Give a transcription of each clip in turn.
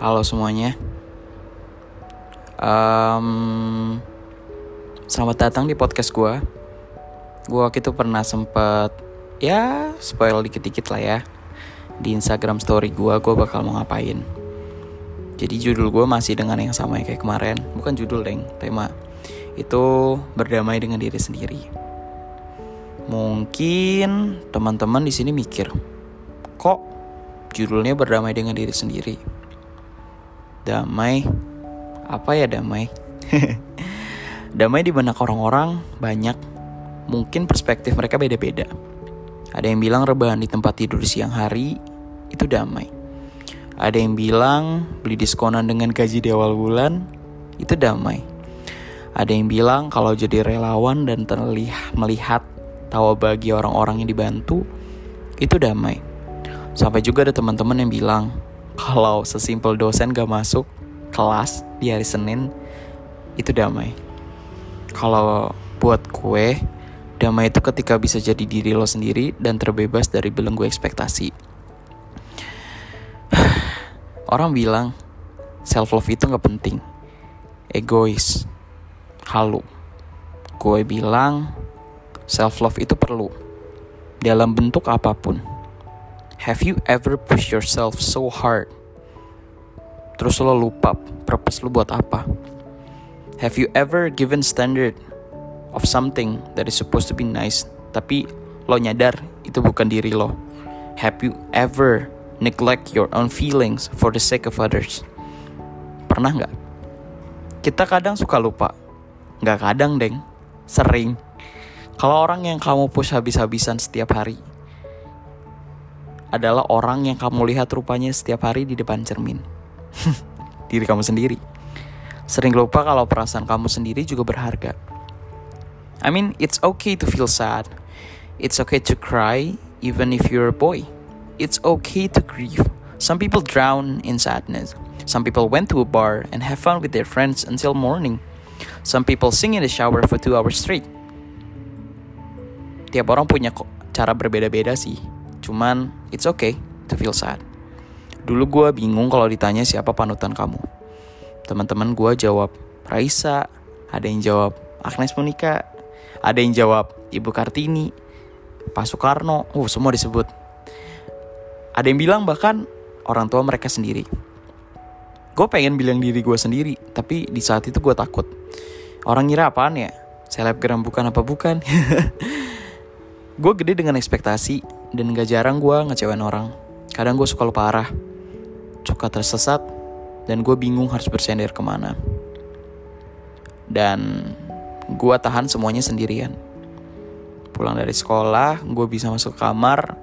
Halo semuanya. Um, selamat datang di podcast gue. Gue waktu itu pernah sempet ya spoil dikit-dikit lah ya di Instagram story gue. Gue bakal mau ngapain. Jadi judul gue masih dengan yang sama kayak kemarin. Bukan judul deng, tema itu berdamai dengan diri sendiri. Mungkin teman-teman di sini mikir, kok judulnya berdamai dengan diri sendiri? Damai, apa ya damai? damai di benak orang-orang banyak, mungkin perspektif mereka beda-beda. Ada yang bilang rebahan di tempat tidur siang hari itu damai. Ada yang bilang beli diskonan dengan gaji di awal bulan itu damai. Ada yang bilang kalau jadi relawan dan terlihat melihat tawa bagi orang-orang yang dibantu itu damai. Sampai juga ada teman-teman yang bilang kalau sesimpel dosen gak masuk kelas di hari Senin itu damai. Kalau buat kue, damai itu ketika bisa jadi diri lo sendiri dan terbebas dari belenggu ekspektasi. Orang bilang self love itu gak penting, egois, halu. Gue bilang self love itu perlu dalam bentuk apa pun. Have you ever push yourself so hard? Terus lo lupa purpose lo buat apa? Have you ever given standard of something that is supposed to be nice, tapi lo nyadar itu bukan diri lo? Have you ever neglect your own feelings for the sake of others? Pernah nggak? Kita kadang suka lupa Gak kadang, Deng. Sering. Kalau orang yang kamu push habis-habisan setiap hari adalah orang yang kamu lihat rupanya setiap hari di depan cermin. Diri kamu sendiri. Sering lupa kalau perasaan kamu sendiri juga berharga. I mean, it's okay to feel sad. It's okay to cry even if you're a boy. It's okay to grieve. Some people drown in sadness. Some people went to a bar and have fun with their friends until morning. Some people sing in the shower for two hours straight. Tiap orang punya kok cara berbeda-beda sih. Cuman it's okay to feel sad. Dulu gue bingung kalau ditanya siapa panutan kamu. Teman-teman gue jawab Raisa, ada yang jawab Agnes Monica, ada yang jawab Ibu Kartini, Pak Soekarno, uh semua disebut. Ada yang bilang bahkan orang tua mereka sendiri. Gue pengen bilang diri gue sendiri, tapi di saat itu gue takut. Orang ngira apaan ya? Selebgram bukan apa bukan? gue gede dengan ekspektasi dan gak jarang gue ngecewain orang. Kadang gue suka lupa arah, suka tersesat, dan gue bingung harus bersender ke mana. Dan gue tahan semuanya sendirian. Pulang dari sekolah, gue bisa masuk kamar,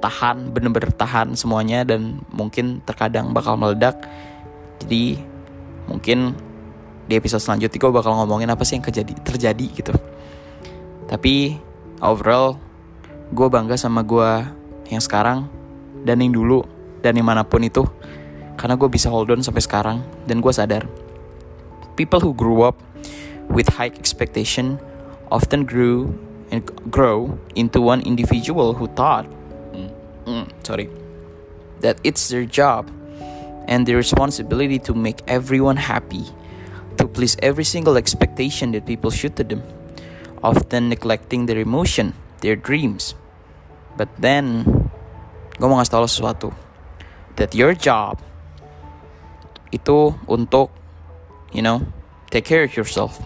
tahan, bener-bener tahan semuanya, dan mungkin terkadang bakal meledak. Jadi mungkin di episode selanjutnya gue bakal ngomongin apa sih yang terjadi, terjadi gitu. Tapi overall gue bangga sama gue yang sekarang dan yang dulu dan yang mana pun itu. Karena gue bisa hold on sampai sekarang dan gue sadar. People who grew up with high expectation often grew and grow into one individual who thought mm, mm, sorry that it's their job and their responsibility to make everyone happy to please every single expectation that people shoot to them often neglecting their emotion their dreams. But then gue mau ngasih tau lo sesuatu. That your job itu untuk you know take care of yourself.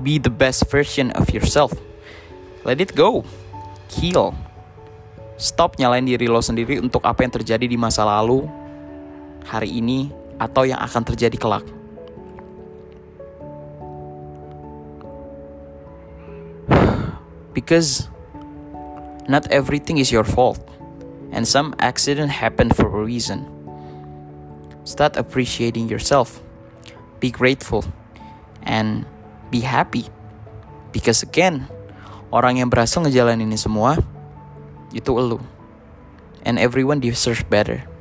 Be the best version of yourself. Let it go. Heal. Stop nyalain diri lo sendiri untuk apa yang terjadi di masa lalu hari ini atau yang akan terjadi kelak. Because not everything is your fault. And some accident happened for a reason. Start appreciating yourself. Be grateful. And be happy. Because again orang yang berhasil ngejalanin ini semua itu elu. And everyone deserves better